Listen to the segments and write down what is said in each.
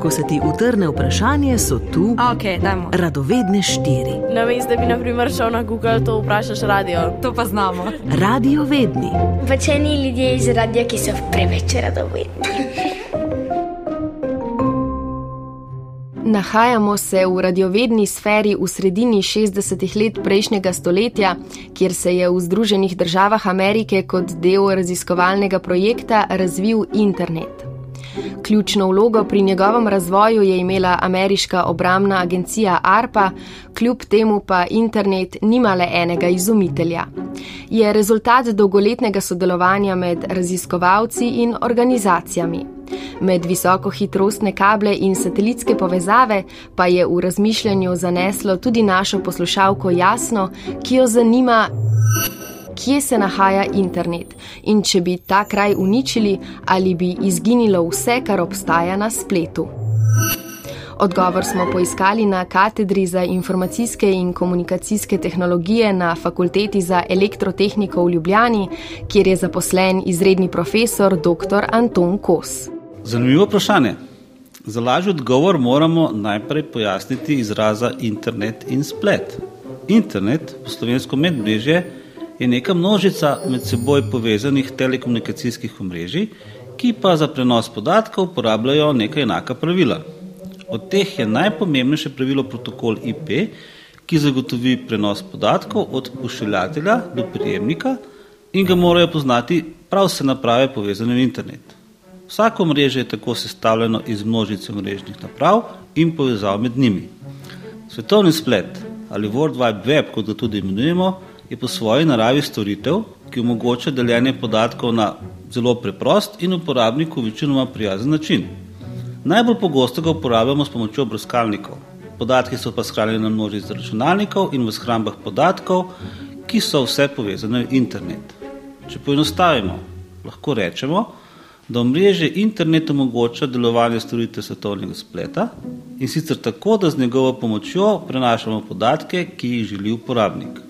Ko se ti utrne vprašanje, so tu Ok, dajmo. radovedne štiri. Na mestu, da bi naprimer šel na Google, to vprašaš radio. To pa znamo. Radio vedni. Pačeni ljudje iz radia, ki so preveč radovedni. Nahajamo se v radiovedni sferi v sredini 60-ih let prejšnjega stoletja, kjer se je v Združenih državah Amerike kot del raziskovalnega projekta razvil internet. Ključno vlogo pri njegovem razvoju je imela ameriška obramna agencija ARPA, kljub temu pa internet nima le enega izumitelja. Je rezultat dolgoletnega sodelovanja med raziskovalci in organizacijami. Med visokohitrostne kable in satelitske povezave pa je v razmišljanju zaneslo tudi našo poslušalko Jasno, ki jo zanima, kje se nahaja internet in če bi ta kraj uničili ali bi izginilo vse, kar obstaja na spletu. Odgovor smo poiskali na katedri za informacijske in komunikacijske tehnologije na Fakulteti za elektrotehniko v Ljubljani, kjer je zaposlen izredni profesor dr. Anton Kos. Zanimivo vprašanje. Za lažji odgovor moramo najprej pojasniti izraza internet in splet. Internet, slovensko medmrežje, je neka množica med seboj povezanih telekomunikacijskih omrežij, ki pa za prenos podatkov uporabljajo neka enaka pravila. Od teh je najpomembnejše pravilo protokol IP, ki zagotovi prenos podatkov od pošiljatelja do prijemnika in ga morajo poznati prav vse naprave povezane v internet. Vsako mreže je tako sestavljeno iz množice mrežnih naprav in povezav med njimi. Svetovni splet ali World Wide Web, kot ga tudi imenujemo, je po svoji naravi storitev, ki omogoča deljenje podatkov na zelo preprost in uporabniku večinoma prijazen način. Najbolj pogosto ga uporabljamo s pomočjo brskalnikov. Podatki so pa shranjeni na množici računalnikov in v shrambah podatkov, ki so vse povezane v internet. Če poenostavimo, lahko rečemo, da omrežje internet omogoča delovanje storitev svetovnega spleta in sicer tako, da z njegovo pomočjo prenašamo podatke, ki jih želi uporabnik.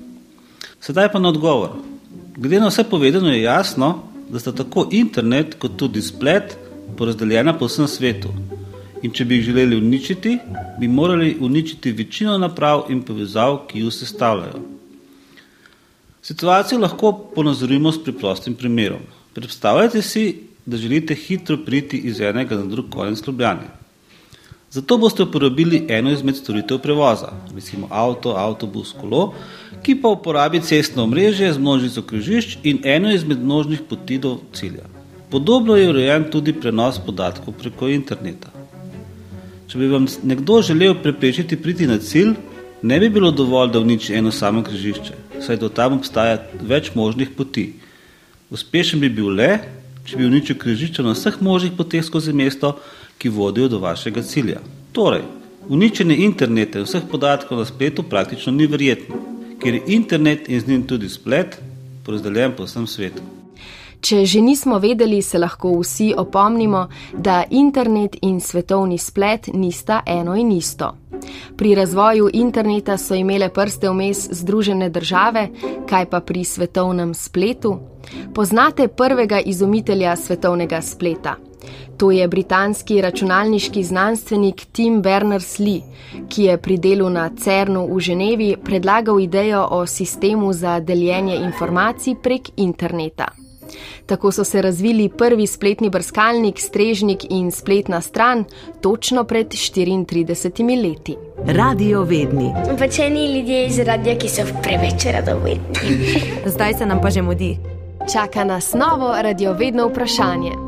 Sedaj pa na odgovor. Glede na vse povedano je jasno, da sta tako internet kot tudi splet porazdeljena po vsem svetu. In če bi jih želeli uničiti, bi morali uničiti večino naprav in povezav, ki jih sestavljajo. Situacijo lahko ponazorimo s preprostim primerom. Predstavljajte si, da želite hitro priti iz enega na drug konec Ljubljane. Zato boste uporabili eno izmed storitev prevoza, recimo avto, avtobus, kolo, ki pa uporabi cestno omrežje z množico križišč in eno izmed množnih poti do cilja. Podobno je urejen tudi prenos podatkov preko interneta. Če bi vam nekdo želel preprečiti priti na cilj, ne bi bilo dovolj, da uniči eno samo križišče, saj do tam obstaja več možnih poti. Uspešen bi bil le, če bi uničil križišče na vseh možnih poteh skozi mesto, ki vodijo do vašega cilja. Torej, uničenje interneta in vseh podatkov na spletu praktično ni verjetno, ker je internet in z njim tudi splet porazdeljen po vsem svetu. Če že nismo vedeli, se lahko vsi opomnimo, da internet in svetovni splet nista eno in isto. Pri razvoju interneta so imele prste vmes Združene države, kaj pa pri svetovnem spletu? Poznate prvega izumitelja svetovnega spleta? To je britanski računalniški znanstvenik Tim Berners-Lee, ki je pri delu na CERN-u v Ženevi predlagal idejo o sistemu za deljenje informacij prek interneta. Tako so se razvili prvi spletni brskalnik, strežnik in spletna stran točno pred 34 leti. Radio vedni. Pačeni ljudje iz radia, ki so preveč radovedni. Zdaj se nam pa že mudi. Čaka nas novo radiovedno vprašanje.